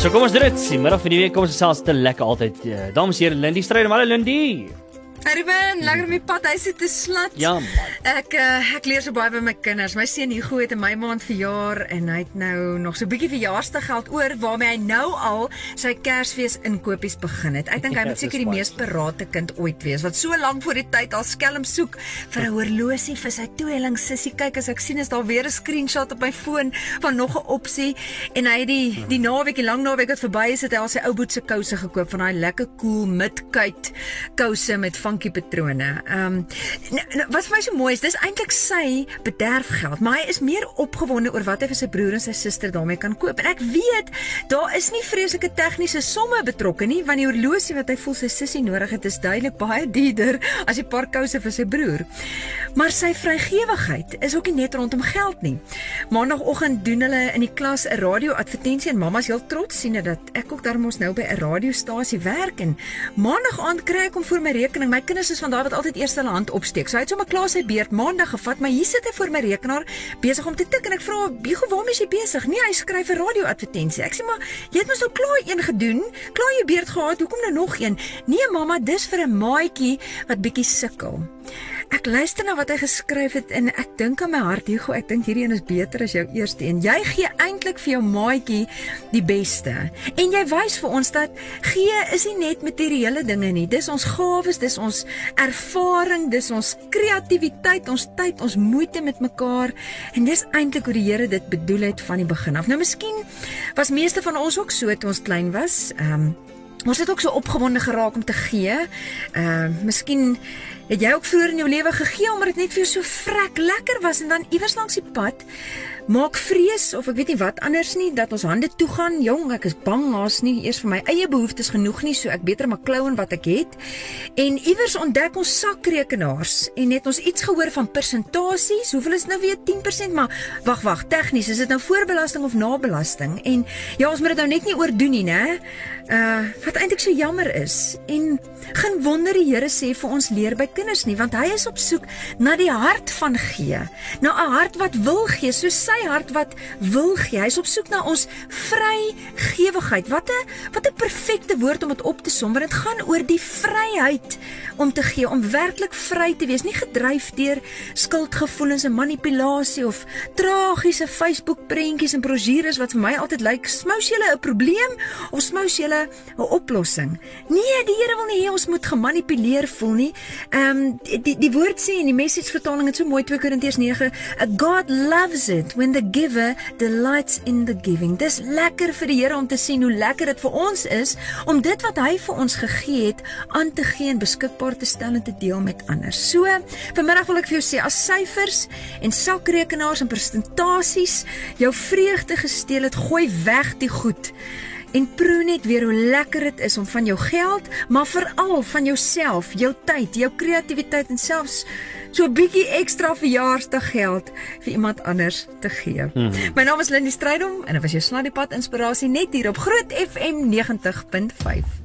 So kom ons doen dit. Middag van die week kom ons selfs te lekker altyd. Uh, dames en here, Lindy Strydom, hallo Lindy. Ruben, lekker om die pad huis te slat. Ja. Man. Ek uh, ek leer so baie by my kinders. My seun Hugo het in my maand verjaar en hy het nou nog so 'n bietjie verjaarsdaggeld oor waarmee hy nou al sy Kersfees inkopies begin het. Ek dink hy Ja, moet seker die mees parate kind ooit wees wat so lank voor die tyd al skelm soek vir 'n horlosie vir sy tweeling sussie. Kyk as ek sien is daar weer 'n screenshot op my foon van nog 'n opsie en hy het die die naweek, die lang naweek wat verby is, het hy al sy ou boot se kouse gekoop van daai lekker cool midkuit kouse met funky patrone. Ehm um, nou, nou, wat vir my so mooi is, dis eintlik sy bederfgeld, maar hy is meer opgewonde oor wat hy vir sy broer en sy suster daarmee kan koop. En ek weet daar is nie vreeslike tegniese somme betrokke nie, want die horlosie wat hy voel sy sussie nodig het, is duidelik baie duurder as die paar kouse vir sy broer. Maar sy vrygewigheid is ook nie net rondom geld nie. Maandagooggend doen hulle in die klas 'n radio-advertensie en mamma's heel trots sien dat ek ook darmos nou by 'n radiostasie werk en maandag aand kry ek hom voor my rekening. My kinders is van daai wat altyd eers hulle hand opsteek. So hy het sommer klaar sy beurt maandag gevat, maar hier sit hy voor my rekenaar besig om te tik en ek vra, "Bigo, waarmee is jy besig?" Nee, hy skryf 'n radio-advertensie. Ek sê, "Maar jy het mos nou klaar een gedoen, klaar jou beurt gehad. Hoekom nou nog een?" "Nee, mamma, dis vir 'n maatjie wat bietjie sukkel." Ek luister na wat hy geskryf het en ek dink aan my hart, Hugo, ek dink hierdie een is beter as jou eerste een. Jy gee eintlik vir jou maatjie die beste. En jy wys vir ons dat gee is nie net materiële dinge nie. Dis ons gawes, dis ons ervaring, dis ons kreatiwiteit, ons tyd, ons moeite met mekaar. En dis eintlik hoe die Here dit bedoel het van die begin af. Nou miskien was meeste van ons ook so toe ons klein was. Ehm um, Ons het ook so opgewonde geraak om te gee. Ehm uh, miskien het jy ook vroeër in jou lewe gegee omdat dit net vir jou so vrek lekker was en dan iewers langs die pad maak vrees of ek weet nie wat anders nie dat ons hande toe gaan. Jong, ek is bang haas nie eers vir my eie behoeftes genoeg nie, so ek beter maar klou in wat ek het. En iewers ontdek ons sakrekenaars en het ons iets gehoor van persentasies. Hoeveel is nou weer 10%, maar wag, wag, tegnies, is dit nou voorbelasting of nabelasting? En ja, ons moet dit nou net nie oordoen nie, né? Uh wat eintlik so jammer is. En geen wonder die Here sê vir ons leer by kinders nie, want hy is op soek na die hart van gee. Na 'n hart wat wil gee, so sy hart wat wil gee. Hy's op soek na ons vrygewigheid. Wat 'n wat 'n perfekte woord om dit op te som, want dit gaan oor die vryheid om te gee, om werklik vry te wees, nie gedryf deur skuldgevoelens en manipulasie of tragiese Facebook prentjies en brosjures wat vir my altyd lyk, smous jy 'n probleem of smous jy 'n oplossing? Nee, die Here wil nie hê ons moet gemanipuleer voel nie. Ehm um, die die woord sê in die message vertaling het so mooi 2 Korintiërs 9, "A God loves it when the giver delights in the giving." Dis lekker vir die Here om te sien hoe lekker dit vir ons is om dit wat hy vir ons gegee het aan te gee en beskikbaar te stel en te deel met ander. So, vanmiddag wil ek vir jou sê as syfers en sakrekenaars en persentasies jou vreugde gesteel het, gooi weg die goed en proe net weer hoe lekker dit is om van jou geld, maar veral van jouself, jou tyd, jou kreatiwiteit en selfs so 'n bietjie ekstra verjaarsdaggeld vir iemand anders te gee. Mm -hmm. My naam is Lindie Strydom en dit was jou Sladdiepad inspirasie net hier op Groot FM 90.5.